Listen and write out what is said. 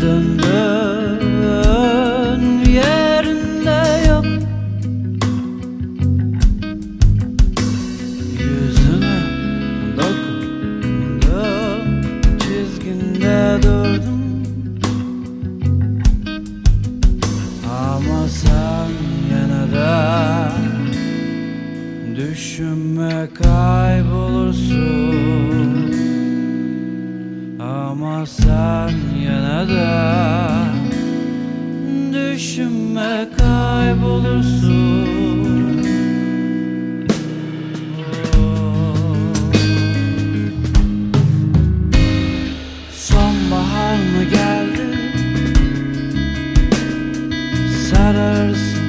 döndün yerinde yok. Yüzüme dokundum çizginde durdum. Ama sen yine de Düşünme kaybolursun ama sen yine de Düşünme kaybolursun. Sonbahar mı geldi? Sararız